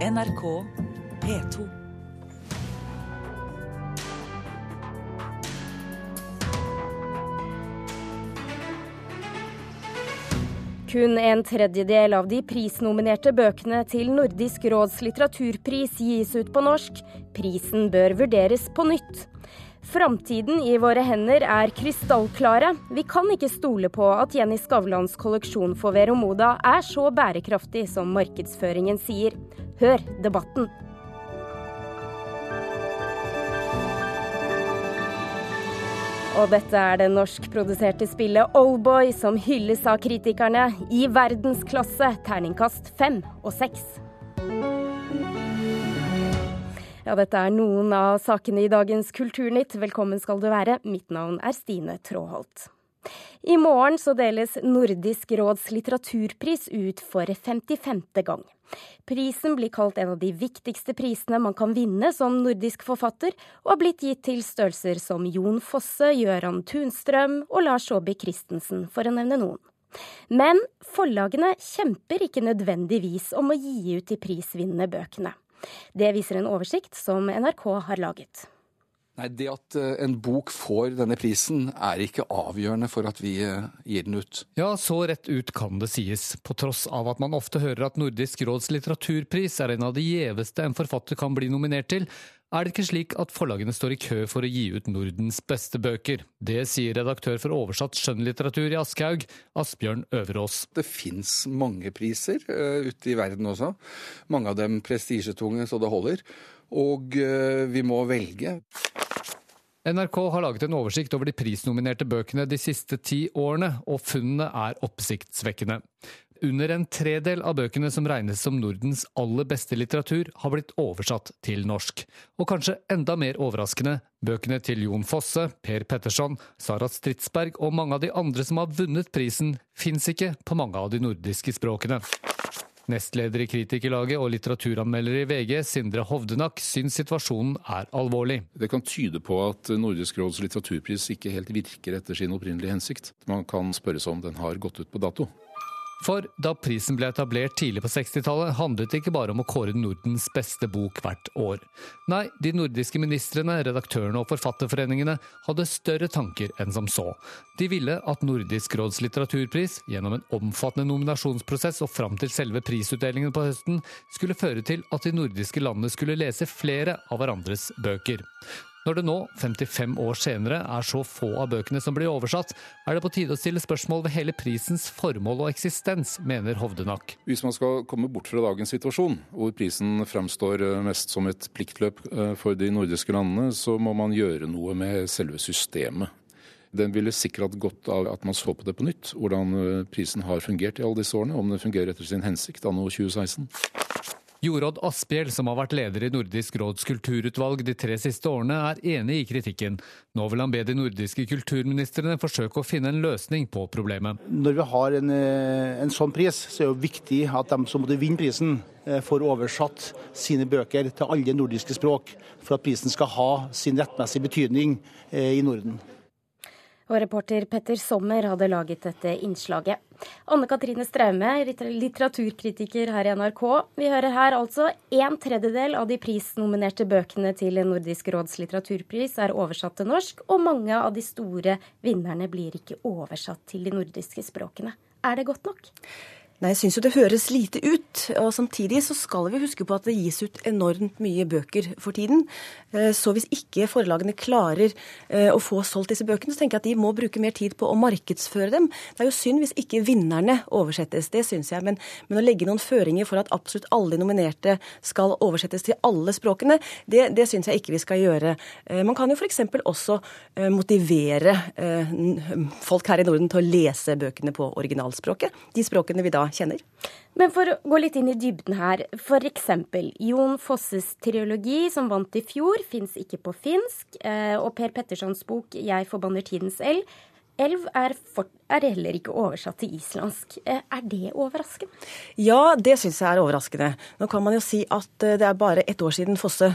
NRK P2. Kun en tredjedel av de prisnominerte bøkene til Nordisk råds litteraturpris gis ut på norsk. Prisen bør vurderes på nytt. Framtiden i våre hender er krystallklare. Vi kan ikke stole på at Jenny Skavlans kolleksjon for Vero Moda er så bærekraftig som markedsføringen sier. Hør debatten. Og dette er det norskproduserte spillet Oldboy som hylles av kritikerne i verdensklasse, terningkast fem og seks. Ja, dette er noen av sakene i dagens Kulturnytt. Velkommen skal du være. Mitt navn er Stine Tråholt. I morgen så deles Nordisk råds litteraturpris ut for 55. gang. Prisen blir kalt en av de viktigste prisene man kan vinne som nordisk forfatter, og har blitt gitt til størrelser som Jon Fosse, Gøran Tunstrøm og Lars Saabye Christensen, for å nevne noen. Men forlagene kjemper ikke nødvendigvis om å gi ut de prisvinnende bøkene. Det viser en oversikt som NRK har laget. Nei, Det at eh, en bok får denne prisen er ikke avgjørende for at vi eh, gir den ut. Ja, så rett ut kan det sies. På tross av at man ofte hører at Nordisk råds litteraturpris er en av de gjeveste en forfatter kan bli nominert til, er det ikke slik at forlagene står i kø for å gi ut Nordens beste bøker. Det sier redaktør for oversatt skjønnlitteratur i Aschehoug, Asbjørn Øverås. Det fins mange priser uh, ute i verden også. Mange av dem prestisjetunge så det holder. Og uh, vi må velge. NRK har laget en oversikt over de prisnominerte bøkene de siste ti årene, og funnene er oppsiktsvekkende. Under en tredel av bøkene som regnes som Nordens aller beste litteratur, har blitt oversatt til norsk. Og kanskje enda mer overraskende, bøkene til Jon Fosse, Per Petterson, Sara Stridsberg og mange av de andre som har vunnet prisen, fins ikke på mange av de nordiske språkene. Nestleder i Kritikerlaget og litteraturanmelder i VG, Sindre Hovdenak, syns situasjonen er alvorlig. Det kan tyde på at Nordisk råds litteraturpris ikke helt virker etter sin opprinnelige hensikt. Man kan spørre om den har gått ut på dato. For da prisen ble etablert tidlig på 60-tallet, handlet det ikke bare om å kåre Nordens beste bok hvert år. Nei, de nordiske ministrene, redaktørene og forfatterforeningene hadde større tanker enn som så. De ville at Nordisk råds litteraturpris, gjennom en omfattende nominasjonsprosess og fram til selve prisutdelingen på høsten, skulle føre til at de nordiske landene skulle lese flere av hverandres bøker. Når det nå, 55 år senere, er så få av bøkene som blir oversatt, er det på tide å stille spørsmål ved hele prisens formål og eksistens, mener Hovdenak. Hvis man skal komme bort fra dagens situasjon, hvor prisen fremstår eh, mest som et pliktløp eh, for de nordiske landene, så må man gjøre noe med selve systemet. Den ville sikkert hatt godt av at man så på det på nytt, hvordan eh, prisen har fungert i alle disse årene, om den fungerer etter sin hensikt anno 2016. Jorodd Asphjell, som har vært leder i Nordisk råds kulturutvalg de tre siste årene, er enig i kritikken. Nå vil han be de nordiske kulturministrene forsøke å finne en løsning på problemet. Når vi har en, eh, en sånn pris, så er det viktig at de som måtte vinne prisen, eh, får oversatt sine bøker til alle nordiske språk, for at prisen skal ha sin rettmessige betydning eh, i Norden. Og reporter Petter Sommer hadde laget dette innslaget. Anne Katrine Straume, litteraturkritiker her i NRK. Vi hører her altså en tredjedel av de prisnominerte bøkene til Nordisk råds litteraturpris er oversatt til norsk, og mange av de store vinnerne blir ikke oversatt til de nordiske språkene. Er det godt nok? Nei, jeg syns jo det høres lite ut. Og samtidig så skal vi huske på at det gis ut enormt mye bøker for tiden. Eh, så hvis ikke forlagene klarer eh, å få solgt disse bøkene, så tenker jeg at de må bruke mer tid på å markedsføre dem. Det er jo synd hvis ikke vinnerne oversettes, det syns jeg. Men, men, å legge noen føringer for at absolutt alle de nominerte skal oversettes til alle språkene, det, det syns jeg ikke vi skal gjøre. Eh, man kan jo f.eks. også motivere folk her i Norden til å lese bøkene på originalspråket. De språkene vi da kjenner. Men for å gå litt inn i dybden her, f.eks. Jon Fosses triologi, som vant i fjor, fins ikke på finsk. Eh, og Per Pettersons bok 'Jeg forbanner tidens eld' elv er, for, er, heller ikke oversatt til islandsk. Eh, er det overraskende? Ja, det syns jeg er overraskende. Nå kan man jo si at eh, det er bare ett år siden Fosse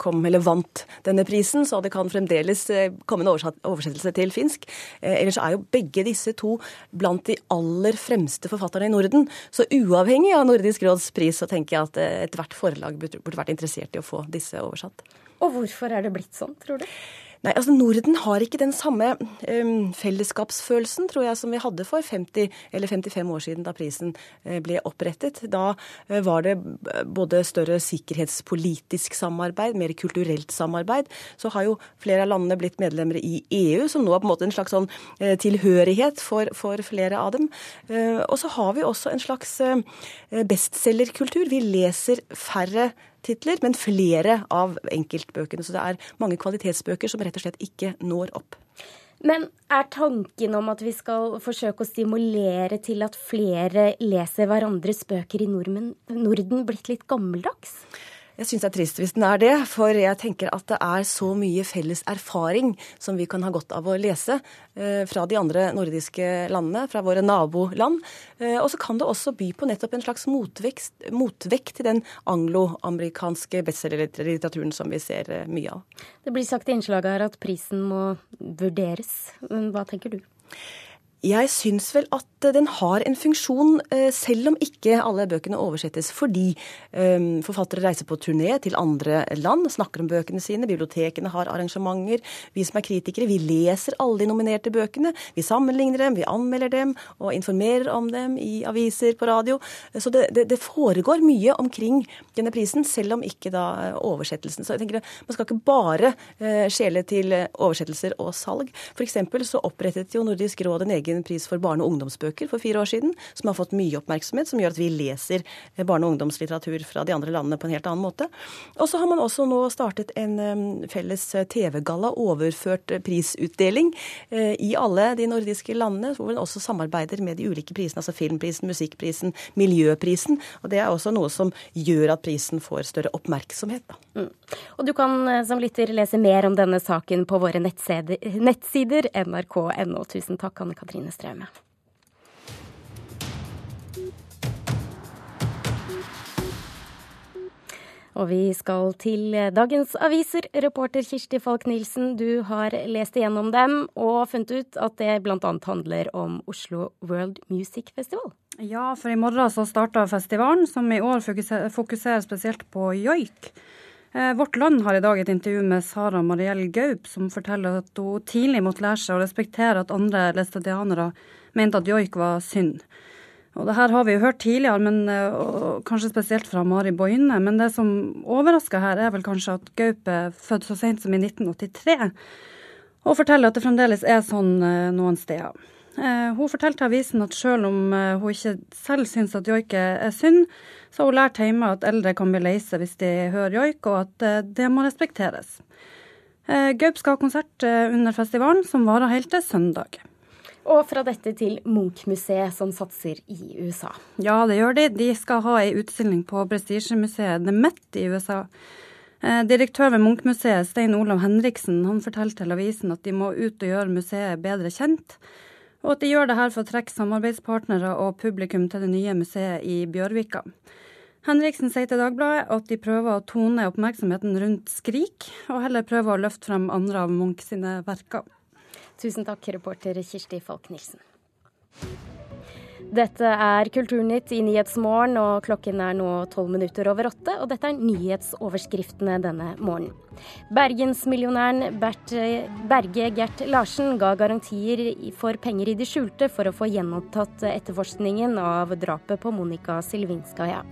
kom, eller vant denne prisen, så det kan fremdeles komme en oversettelse til finsk. Ellers er jo begge disse to blant de aller fremste forfatterne i Norden. Så uavhengig av Nordisk råds pris, så tenker jeg at ethvert forlag burde vært interessert i å få disse oversatt. Og hvorfor er det blitt sånn, tror du? Nei, altså Norden har ikke den samme um, fellesskapsfølelsen tror jeg, som vi hadde for 50 eller 55 år siden da prisen uh, ble opprettet. Da uh, var det både større sikkerhetspolitisk samarbeid, mer kulturelt samarbeid. Så har jo flere av landene blitt medlemmer i EU, som nå er på en måte en slags sånn uh, tilhørighet for, for, flere av dem. og så har vi også en slags bestselgerkultur. Vi leser færre titler, men flere av enkeltbøkene. Så det er mange kvalitetsbøker som rett og slett ikke når opp. Men er tanken om at vi skal forsøke å stimulere til at flere leser hverandres bøker i Norden blitt litt gammeldags? Jeg syns det er trist hvis den er det, for jeg tenker at det er så mye felles erfaring som vi kan ha godt av å lese eh, fra de andre nordiske landene, fra våre naboland. Eh, og så kan det også by på nettopp en slags motvekst, motvekt til den angloamerikanske bestselgerlitteraturen som vi ser eh, mye av. Det blir sagt i innslaget her at prisen må vurderes. Hva tenker du? Jeg syns vel at den har en funksjon, eh, selv om ikke alle bøkene oversettes. Fordi um, forfattere reiser på turné til andre land, snakker om bøkene sine, bibliotekene har arrangementer. Vi som er kritikere, vi leser alle de nominerte bøkene. Vi sammenligner dem, vi anmelder dem og informerer om dem i aviser, på radio. Så det, det, det foregår mye omkring denne prisen, selv om ikke da eh, oversettelsen. Så jeg tenker Man skal ikke bare skjele til oversettelser og salg. F.eks. så opprettet jo Nordisk råd en egen egen pris for barne- og ungdomsbøker for fire år siden, som har fått mye oppmerksomhet, som gjør at vi leser barne- og ungdomslitteratur fra de andre landene på en helt annen måte. Og så har man også nå startet en felles TV-galla, overført prisutdeling, eh, i alle de nordiske landene, hvor man også samarbeider med de ulike prisene, altså filmprisen, musikkprisen, miljøprisen. Og det er også noe som gjør at prisen får større oppmerksomhet. Mm. Og du kan eh, som lytter lese mer om denne saken på våre nettsider, nettsider nrk.no. Tusen takk, Anne Katrine. Trine Straume. Og vi skal til dagens aviser. Reporter Kirsti Falk Nilsen, du har lest igjennom dem og funnet ut at det bl.a. handler om Oslo World Music Festival. Ja, for i morgen så starter festivalen, som i år fokuserer spesielt på joik. Eh, Vårt Land har i dag et intervju med Sara Mariell Gaup, som forteller at hun tidlig måtte lære seg å respektere at andre læstadianere mente at joik var synd. Og det her har vi jo hørt tidligere, men, eh, kanskje spesielt fra Mari Boine. Men det som overrasker her, er vel kanskje at Gaup er født så sent som i 1983, og forteller at det fremdeles er sånn eh, noen steder. Hun fortalte til avisen at selv om hun ikke selv syns at joik er synd, så har hun lært hjemme at eldre kan bli lei seg hvis de hører joik, og at eh, det må respekteres. Eh, Gaup skal ha konsert eh, under festivalen, som varer helt til søndag. Og fra dette til Munch-museet, som satser i USA. Ja, det gjør de. De skal ha ei utstilling på prestisjemuseet The Met i USA. Direktør ved Munch-museet, Stein Olav Henriksen, han forteller til avisen at de må ut og gjøre museet bedre kjent og at de gjør det her for å trekke samarbeidspartnere og publikum til det nye museet i Bjørvika. Henriksen sier til Dagbladet at de prøver å tone oppmerksomheten rundt Skrik, og heller prøver å løfte frem andre av Munch sine verker. Tusen takk, reporter Kirsti Falk Nilsen. Dette er Kulturnytt i Nyhetsmorgen, og klokken er nå tolv minutter over åtte. Og dette er nyhetsoverskriftene denne morgenen. Bergensmillionæren Berge Gert Larsen ga garantier for penger i det skjulte for å få gjenopptatt etterforskningen av drapet på Monica Silvinskaja.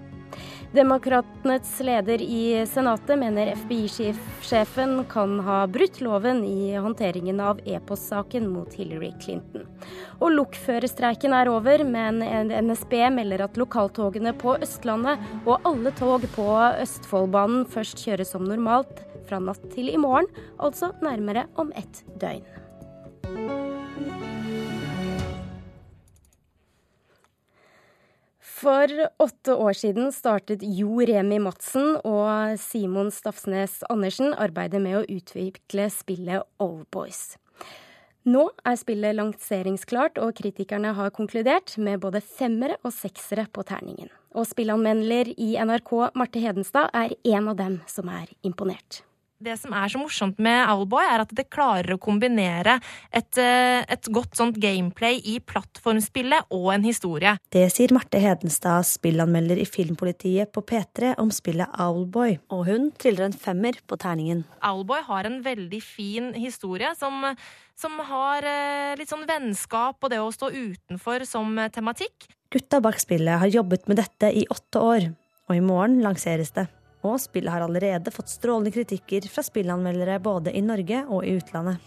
Demokratenes leder i Senatet mener FBI-sjefen kan ha brutt loven i håndteringen av e-postsaken mot Hillary Clinton. Og lokførerstreiken er over, men NSB melder at lokaltogene på Østlandet og alle tog på Østfoldbanen først kjøres som normalt fra natt til i morgen, altså nærmere om ett døgn. For åtte år siden startet Jo Remi Madsen og Simon Stafsnes Andersen arbeidet med å utvikle spillet Oldboys. Nå er spillet lanseringsklart, og kritikerne har konkludert med både femmere og seksere på terningen. Og spillanmelder i NRK, Marte Hedenstad, er en av dem som er imponert det som er så morsomt med Owlboy, er at det klarer å kombinere et, eh, et, godt sånt gameplay i plattformspillet og en historie. Det sier Marte Hedenstad, spillanmelder i Filmpolitiet på P3 om spillet Owlboy. Og hun triller en femmer på terningen. Owlboy har en veldig fin historie som, som har eh, litt sånn vennskap og det å stå utenfor som tematikk. Gutta bak spillet har jobbet med dette i åtte år, og i morgen lanseres det og spillet har allerede fått strålende kritikker fra spillanmeldere både i Norge og i utlandet.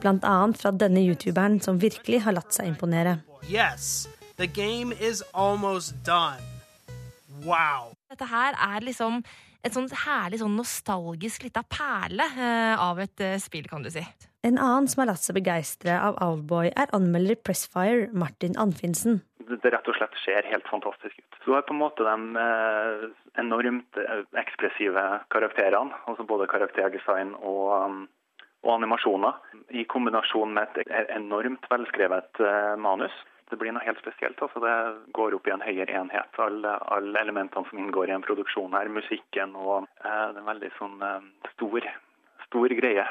Blant annet fra denne youtuberen som virkelig har latt seg imponere. Yes, the game is almost done. Wow. Dette her er liksom et sånt herlig sånn nostalgisk lita perle uh, av et uh, spill, kan du si. En annen som har latt seg begeistre av Owlboy, er anmelder Pressfire Martin Anfinsen det rett og slett ser helt fantastisk ut. Du har på en måte de eh, enormt eh, ekspressive karakterene, altså både karakterdesign og, um, og animasjoner, i kombinasjon med et enormt velskrevet eh, manus. Det blir noe helt spesielt. altså Det går opp i en høyere enhet. Alle, alle elementene som inngår i en produksjon her, musikken og eh, Det er en veldig sånn stor, stor greie.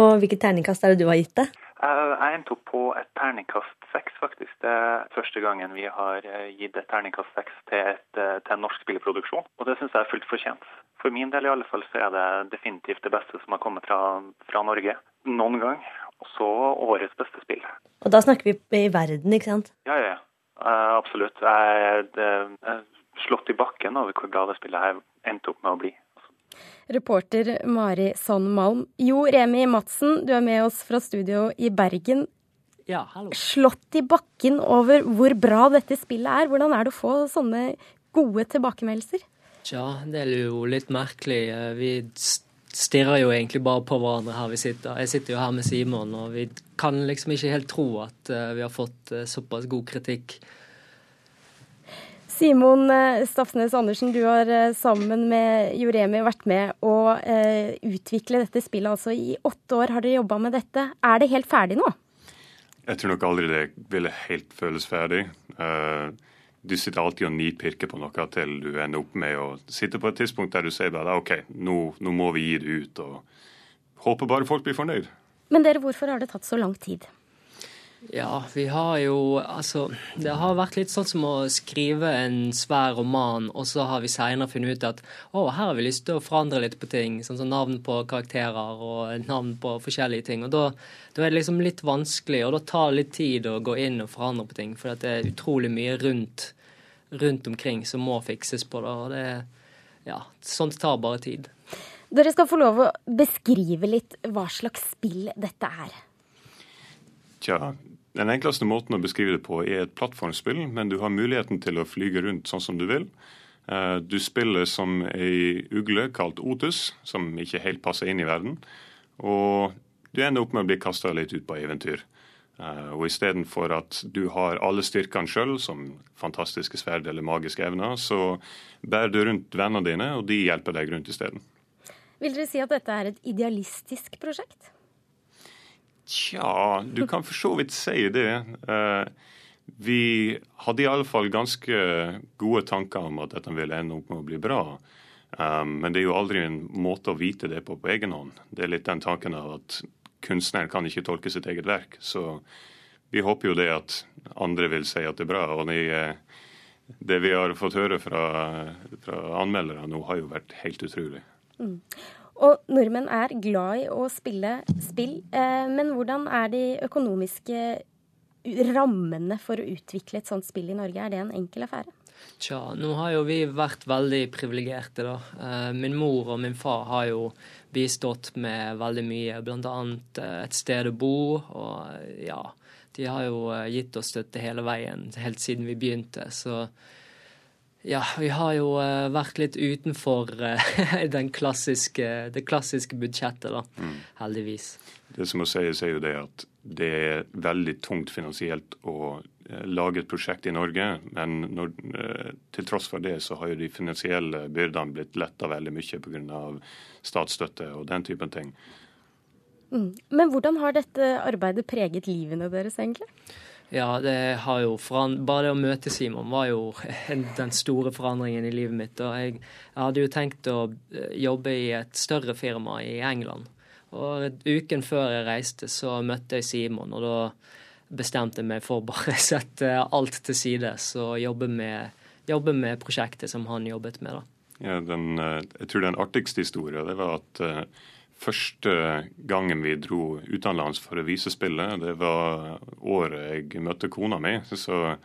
Og hvilket terningkast er det du har gitt det? Jeg endte opp på et terningkast seks, faktisk. Det er første gangen vi har eh, gitt et terningkast seks til, eh, til, en norsk spillproduksjon. Og det syns jeg er fullt fortjent. For min del i alle fall så er det definitivt det beste som har kommet fra, fra Norge noen gang. Og så årets beste spill. Og da snakker vi i verden, ikke sant? Ja, ja. ja. Absolutt. Jeg er slått i bakken over hvor bra det spillet her endte opp med å bli. Reporter Mari Sonn Malm. Jo Remi Madsen, du er med oss fra studio i Bergen. Ja, hallo. Slått i bakken over hvor bra dette spillet er. Hvordan er det å få sånne gode tilbakemeldelser? Tja, det er jo litt merkelig. Vi stirrer jo egentlig bare på hverandre her vi sitter. Jeg sitter jo her med Simon, og vi kan liksom ikke helt tro at eh, vi har fått eh, såpass god kritikk Simon eh, Stafsnes Andersen, du har eh, sammen med Juremi vært med å eh, utvikle dette spillet. Altså I åtte år har dere jobba med dette. Er det helt ferdig nå? Jeg tror nok aldri det ville helt føles ferdig. Du sitter alltid og nipirker på noe til du ender opp med å sitte på et tidspunkt der du sier bare OK, nå, nå må vi gi det ut. og Håper bare folk blir fornøyd. Men dere, hvorfor har det tatt så lang tid? Ja, vi har jo Altså, det har vært litt sånn som å skrive en svær roman, og så har vi seinere funnet ut at å, her har vi lyst til å forandre litt på ting. Sånn som navn på karakterer og navn på forskjellige ting. Og da, da er det liksom litt vanskelig, og da tar det litt tid å gå inn og forandre på ting. For det er utrolig mye rundt, rundt omkring som må fikses på det. Og det ja, sånt tar bare tid. Dere skal få lov å beskrive litt hva slags spill dette er. Tja, den enkleste måten å beskrive det på er et plattformspill, men du har muligheten til å flyge rundt sånn som du vil. Eh, du spiller som ei ugle kalt Otus, som ikke helt passer inn i verden. Og du ender opp med å bli kasta litt ut på eventyr. Eh, og istedenfor at du har alle styrkene sjøl, som fantastiske sverd eller magiske evner, så bærer du rundt vennene dine, og de hjelper deg rundt isteden. Vil dere si at dette er et idealistisk prosjekt? Tja, du kan for så vidt si det. Eh, vi hadde i alle fall ganske gode tanker om at dette ville ende opp med å bli bra. Eh, men det er jo aldri en måte å vite det på på egen hånd. Det er litt den tanken av at kunstneren kan ikke tolke sitt eget verk. Så vi håper jo det at andre vil si at det er bra. Og det, det vi har fått høre fra, fra anmeldere nå, har jo vært helt utrolig. Mm. Og nordmenn er glad i å spille spill, eh, men hvordan er de økonomiske rammene for å utvikle et sånt spill i Norge? Er det en enkel affære? Tja, nå har jo vi vært veldig privilegerte, da. Eh, min mor og min far har jo bistått med veldig mye, bl.a. Eh, et sted å bo. Og ja, de har jo gitt oss støtte hele veien, helt siden vi begynte. Så ja, vi har jo uh, vært litt utenfor uh, klassiske, det klassiske budsjettet, da. Mm. Heldigvis. Det som må sies, er jo det at det er veldig tungt finansielt å uh, lage et prosjekt i Norge. Men når, til tross for det, så har jo de finansielle byrdene blitt letta veldig mye pga. statsstøtte og den typen ting. Mm. Men hvordan har dette arbeidet preget livene deres, egentlig? Ja, det har jo foran... Bare det å møte Simon var jo den store forandringen i livet mitt. Og jeg, jeg hadde jo tenkt å eh, jobbe i et større firma i England. Og uken før jeg reiste, så møtte jeg Simon, og da bestemte jeg meg for bare å sette alt til side og jobbe med, jobbe med prosjektet som han jobbet med. da. Ja, den, eh, jeg tror den artigste historien det var at uh, første gangen vi dro utenlands for å vise spillet, det var året jeg møtte kona mi. Så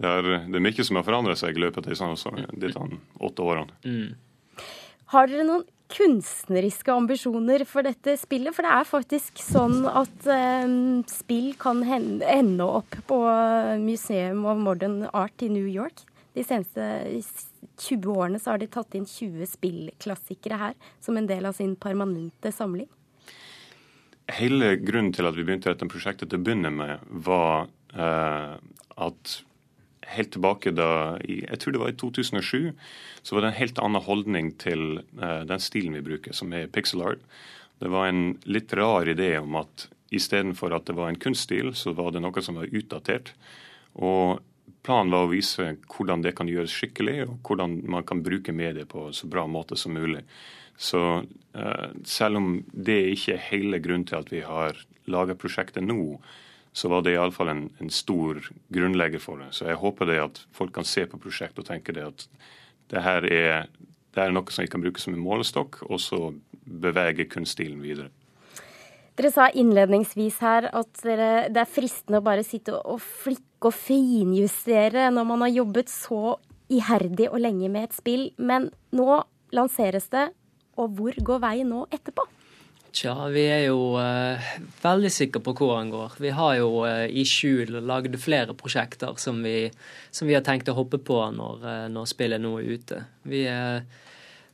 det er, det er mye som har forandret seg i løpet av disse, disse åtte årene. Mm. Har dere noen kunstneriske ambisjoner for dette spillet? For det er faktisk sånn at um, spill kan ende opp på Museum of Modern Art i New York. De seneste 20 årene så har de tatt inn 20 spillklassikere her som en del av sin permanente samling. Hele grunnen til at vi begynte dette prosjektet til å begynne med, var eh, at helt tilbake da jeg tror det var i 2007, så var det en helt annen holdning til eh, den stilen vi bruker, som er pixel art. Det var en litt rar idé om at istedenfor at det var en kunststil, så var det noe som var utdatert. Og Planen var å vise hvordan det kan gjøres skikkelig, og hvordan man kan bruke medier på så bra måte som mulig. Så uh, selv om det ikke er hele grunnen til at vi har laga prosjektet nå, så var det iallfall en, en stor grunnlegger for det. Så jeg håper det at folk kan se på prosjektet og tenke det at det her er, det er noe som vi kan bruke som en målestokk, og så bevege kunststilen videre. Dere sa innledningsvis her at dere, det er fristende å bare sitte og flikke og finjustere når man har jobbet så iherdig og lenge med et spill, men nå lanseres det, og hvor går veien nå etterpå? Tja, vi er jo uh, veldig sikre på hvor den går. Vi har jo uh, i skjul lagd flere prosjekter som vi, som vi, har tenkt å hoppe på når, uh, når spillet nå er ute. Vi er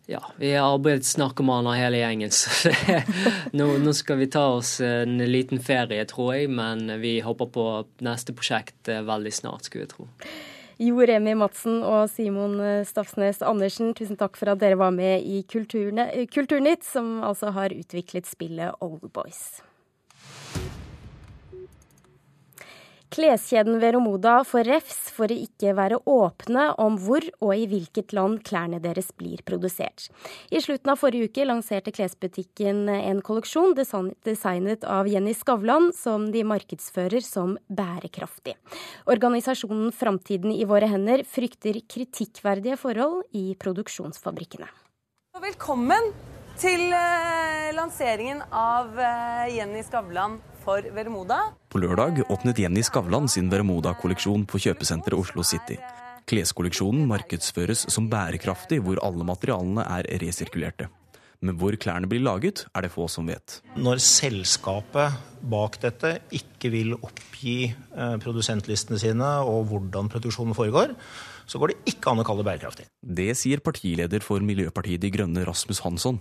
ja, vi er arbeidsnarkomaner hele gjengen, så nå, nå, skal vi ta oss en liten ferie, tror jeg. Men vi hopper på neste prosjekt eh, veldig snart, skulle jeg tro. Jo Remi Madsen og Simon eh, Stafsnes Andersen, tusen takk for at dere var med i Kulturnytt, som altså har utviklet spillet Oldboys. Kleskjeden Veromoda får refs for å ikke være åpne om hvor og i hvilket land klærne deres blir produsert. I slutten av forrige uke lanserte klesbutikken en kolleksjon designet av Jenny Skavlan, som de markedsfører som bærekraftig. Organisasjonen Framtiden i våre hender frykter kritikkverdige forhold i produksjonsfabrikkene. Velkommen til eh, lanseringen av eh, Jenny Skavlan for Veremoda. På lørdag åpnet Jenny Skavlan sin Veremoda-kolleksjon på kjøpesenteret Oslo City. Kleskolleksjonen markedsføres som bærekraftig, hvor alle materialene er resirkulerte. Men hvor klærne blir laget, er det få som vet. Når selskapet bak dette ikke vil oppgi eh, produsentlistene sine og hvordan produksjonen foregår, så går det ikke an å kalle det bærekraftig. Det sier partileder for Miljøpartiet De Grønne, Rasmus Hansson.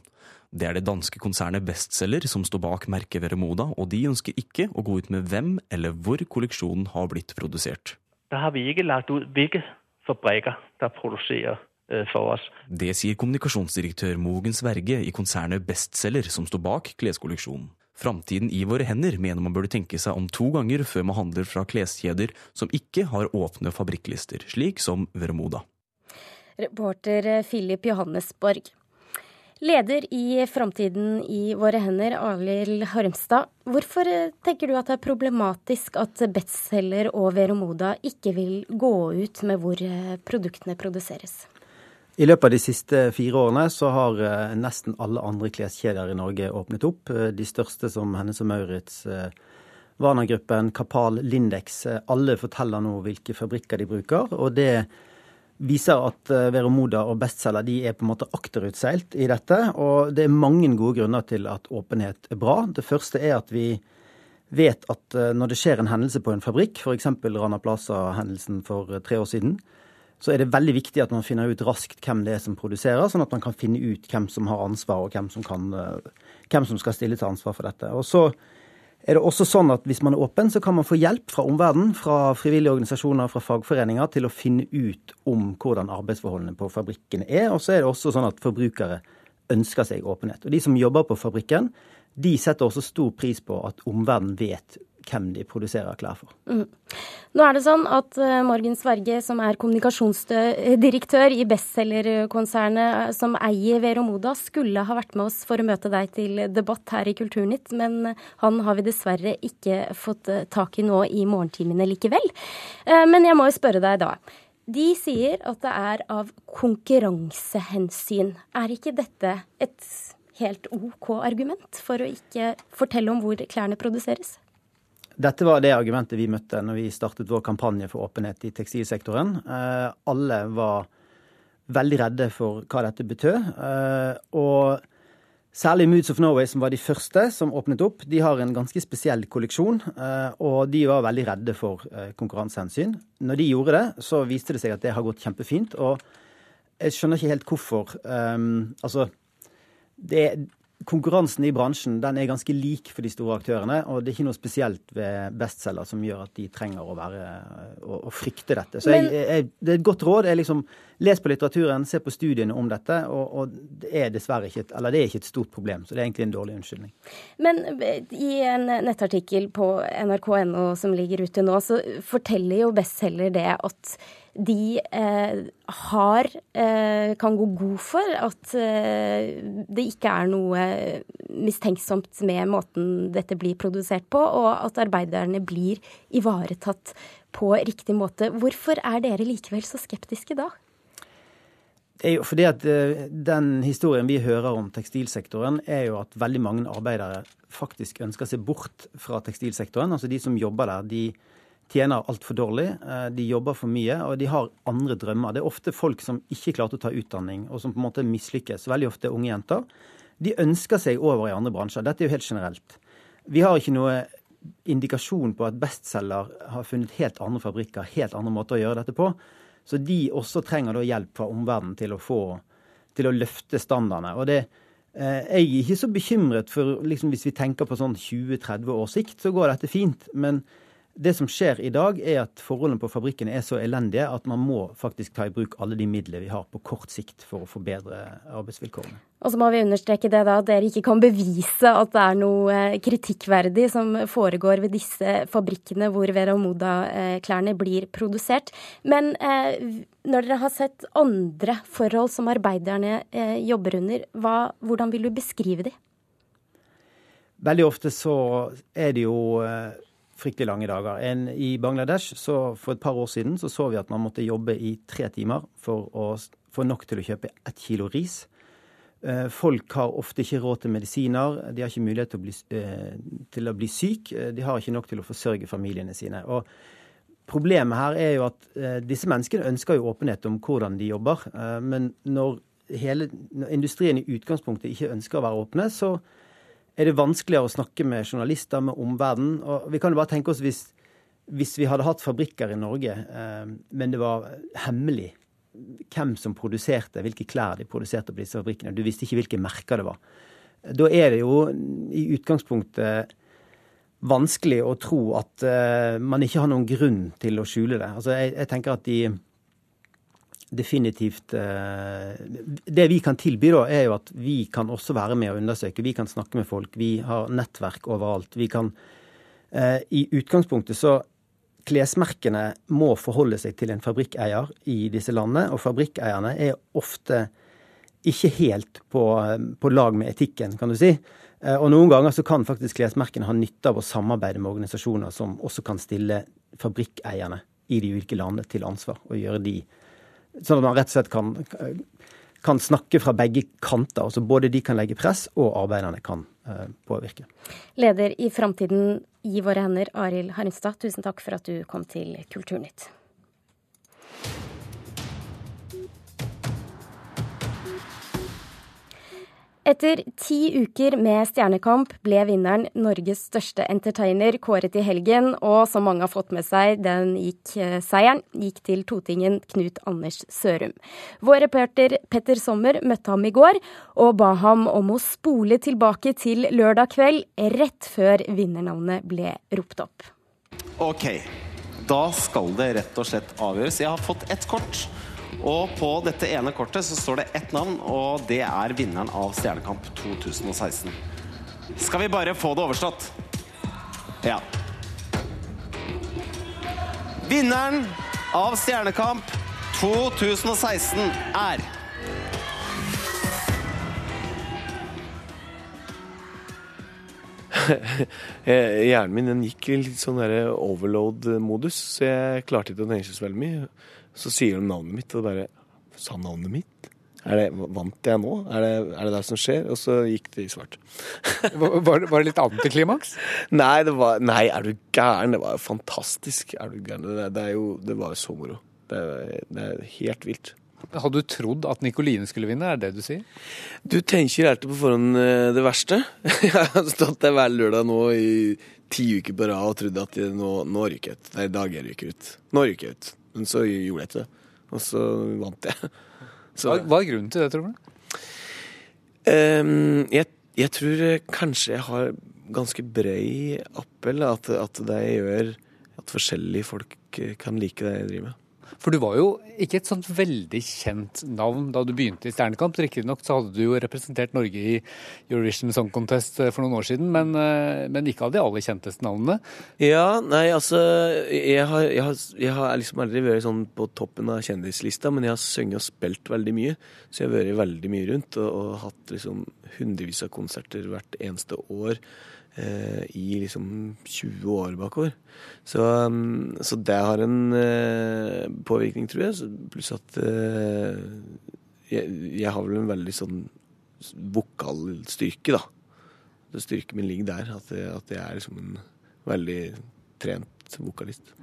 Det er det danske konsernet Bestselger som står bak merket Veremoda, og de ønsker ikke å gå ut med hvem eller hvor kolleksjonen har blitt produsert. Da har vi ikke lagt ut hvilke fabrikker der produserer øh, for oss. Det sier kommunikasjonsdirektør Mogens Verge i konsernet Bestselger, som står bak kleskolleksjonen. Framtiden i våre hender mener man burde tenke seg om to ganger før man handler fra kleskjeder som ikke har åpne fabrikklister, slik som Veremoda. Reporter Philip Johannesborg. Leder i Framtiden i våre hender, Arild Harmstad. Hvorfor tenker du at det er problematisk at Betzeller og Veromoda ikke vil gå ut med hvor produktene produseres? I løpet av de siste fire årene så har eh, nesten alle andre kleskjeder i Norge åpnet opp. Eh, de største som Hennes og Maurits, eh, Warner-gruppen, Kapal, Lindex. Alle forteller nå hvilke fabrikker de bruker. og det viser at Veromoda og Bestselger de er på en måte akterutseilt i dette. Og det er mange gode grunner til at åpenhet er bra. Det første er at vi vet at når det skjer en hendelse på en fabrikk, f.eks. Rana Plaza-hendelsen for tre år siden, så er det veldig viktig at man finner ut raskt hvem det er som produserer, sånn at man kan finne ut hvem som har ansvar, og hvem som, kan, eh, hvem som skal stille til ansvar for dette. Og så er det også sånn at hvis man er åpen, så kan man få hjelp fra omverdenen, fra frivillige organisasjoner, fra fagforeninger, til å finne ut om hvordan arbeidsforholdene på fabrikkene er. Og så er det også sånn at forbrukere ønsker seg åpenhet. Og de som jobber på fabrikken, de setter også stor pris på at omverdenen vet hvem de produserer klær for. Mm. Nå er det sånn at uh, Morgen Sverge, som er kommunikasjonsdirektør i bestselgerkonsernet som eier Vero Moda, skulle ha vært med oss for å møte deg til debatt her i Kulturnytt, men han har vi dessverre ikke fått tak i nå i morgentimene likevel. Men jeg må jo spørre deg da. De sier at det er av konkurransehensyn. Er ikke dette et helt OK argument for å ikke fortelle om hvor klærne produseres? Dette var det argumentet vi møtte når vi startet vår kampanje for åpenhet i tekstilsektoren. Eh, alle var veldig redde for hva dette betød. Eh, og særlig Moods of Norway, som var de første som åpnet opp, de har en ganske spesiell kolleksjon. Eh, og de var veldig redde for konkurransehensyn. Når de gjorde det, så viste det seg at det har gått kjempefint. Og jeg skjønner ikke helt hvorfor. altså det, konkurransen i bransjen den er ganske lik for de store aktørene. Og det er ikke noe spesielt ved bestselger som gjør at de trenger å, være, å, å frykte dette. Så jeg, jeg, det er et godt råd. er liksom, Les på litteraturen, se på studiene om dette. Og, og, det er dessverre ikke et, eller det er ikke et stort problem. Så det er egentlig en dårlig unnskyldning. Men i en nettartikkel på nrk.no som ligger ute nå, så forteller jo bestselger det at de eh, har eh, kan gå god for at eh, det ikke er noe mistenksomt med måten dette blir produsert på, og at arbeiderne blir ivaretatt på riktig måte. Hvorfor er dere likevel så skeptiske da? Det er jo fordi at eh, Den historien vi hører om tekstilsektoren, er jo at veldig mange arbeidere faktisk ønsker seg bort fra tekstilsektoren. Altså De som jobber der, de tjener altfor dårlig, eh, de jobber for mye og de har andre drømmer. Det er ofte folk som ikke klarte å ta utdanning og som på en måte mislykkes. Veldig ofte unge jenter. De ønsker seg over i andre bransjer. Dette er jo helt generelt. Vi har ikke noe indikasjon på at bestselger har funnet helt andre fabrikker, helt andre måter å gjøre dette på. Så de også trenger da hjelp fra omverdenen til å få til å løfte standardene. Og det, eh, jeg er ikke så bekymret for liksom, Hvis vi tenker på sånn 20-30 års sikt, så går dette fint. Men det som skjer i dag, er at forholdene på fabrikkene er så elendige at man må faktisk ta i bruk alle de midlene vi har på kort sikt for å forbedre arbeidsvilkårene. Og så må vi understreke det da, at dere ikke kan bevise at det er noe eh, kritikkverdig som foregår ved disse fabrikkene hvor Vera Moda-klærne blir produsert. Men eh, når dere har sett andre forhold som arbeiderne eh, jobber under, hva, hvordan vil du beskrive de? Veldig ofte så er det jo eh, fryktelig lange dager. En, I Bangladesh så for et par år siden så, så vi at man måtte jobbe i tre timer for å få nok til å kjøpe ett kilo ris. Eh, folk har ofte ikke råd til medisiner, de har ikke mulighet til å bli, eh, til å bli syk. Eh, de har ikke nok til å forsørge familiene sine. Og Problemet her er jo at disse menneskene ønsker jo åpenhet om hvordan de jobber. men når, hele, når industrien i utgangspunktet ikke ønsker å være åpne, så er det vanskeligere å snakke med journalister, med omverdenen. Og vi kan jo bare tenke oss hvis, hvis vi hadde hatt fabrikker i Norge, eh, men det var hemmelig hvem som produserte, hvilke klær de produserte på disse fabrikkene. Du visste ikke hvilke merker det var. Da er det jo i utgangspunktet vanskelig å tro at eh, man ikke har noen grunn til å skjule det. Altså, jeg, jeg tenker at de definitivt eh, Det vi kan tilby, da, er jo at vi kan også være med og undersøke. Vi kan snakke med folk. Vi har nettverk overalt. Vi kan eh, I utgangspunktet så Klesmerkene må forholde seg til en fabrikkeier i disse landene, og fabrikkeierne er ofte ikke helt på, på lag med etikken, kan du si. Eh, og noen ganger så kan faktisk klesmerkene ha nytte av å samarbeide med organisasjoner som også kan stille fabrikkeierne i de ulike landene til ansvar, og gjøre de Sånn at man rett og slett kan, kan snakke fra begge kanter. altså Både de kan legge press, og arbeiderne kan uh, påvirke. Leder i Framtiden i våre hender, Arild Harnstad, tusen takk for at du kom til Kulturnytt. Etter ti uker med Stjernekamp ble vinneren Norges største entertainer kåret i helgen, og som mange har fått med seg, den gikk, eh, seieren gikk til totingen Knut Anders Sørum. Vår reporter Petter Sommer møtte ham i går og ba ham om å spole tilbake til lørdag kveld, rett før vinnernavnet ble ropt opp. Ok, da skal det rett og slett avgjøres. Jeg har fått ett kort. Og på dette ene kortet så står det ett navn, og det er vinneren av Stjernekamp 2016. skal vi bare få det overstått. Ja. Vinneren av Stjernekamp 2016 er Hjernen min den gikk i litt sånn overload-modus, så jeg klarte ikke å tenke så veldig mye. Så sier de navnet mitt, og bare Sa navnet mitt? Er det, vant jeg nå? Er det, er det det som skjer? Og så gikk det i svart. var, var, det litt antiklimaks? Nei, det var, nei, er du gæren? Det var jo fantastisk. Er du gæren? Det, det, jo, det var jo så moro. Det, det er helt vilt. Hadde du trodd at Nikoline skulle vinne, er det det du sier? Du tenker alltid på forhånd eh, det verste. Jeg har stått der hver lørdag nå i ti uker på rad og trodd at nå, nå ryker jeg ut. Nei, i dag jeg ut. Nå ryker jeg ut. Men så gjorde jeg ikke det. Og så vant jeg. Så, hva, hva, er grunnen til det, tror du? Um, jeg, jeg, tror kanskje jeg har ganske brei appell. At, at det gjør at forskjellige folk kan like det jeg driver med. For du var jo ikke et sånt veldig kjent navn da du begynte i Stjernekamp. Riktignok så hadde du jo representert Norge i Eurovision Song Contest eh, for noen år siden, men, eh, men ikke av de aller kjenteste navnene. Ja, nei, altså Jeg har, jeg har, jeg har liksom aldri vært sånn på toppen av kjendislista, men jeg har sunget og spilt veldig mye. Så jeg har vært veldig mye rundt og, og hatt liksom hundrevis av konserter hvert eneste år. Eh, i liksom 20 år bakover. Så, um, så det har en eh, påvirkning, tror jeg. Pluss at eh, jeg, jeg, har vel en veldig sånn vokalstyrke, da. Styrken min ligger der. At, at jeg er liksom en veldig trent vokalist.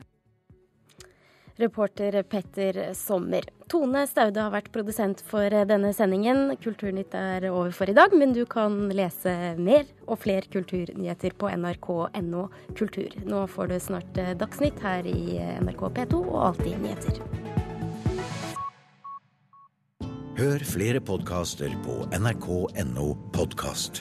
Reporter Petter Sommer. Tone Staude har vært produsent for denne sendingen. Kulturnytt er over for i dag, men du kan lese mer og flere kulturnyheter på nrk.no kultur. Nå får du snart Dagsnytt her i NRK P2 og Alltid nyheter. Hør flere podkaster på nrk.no podkast.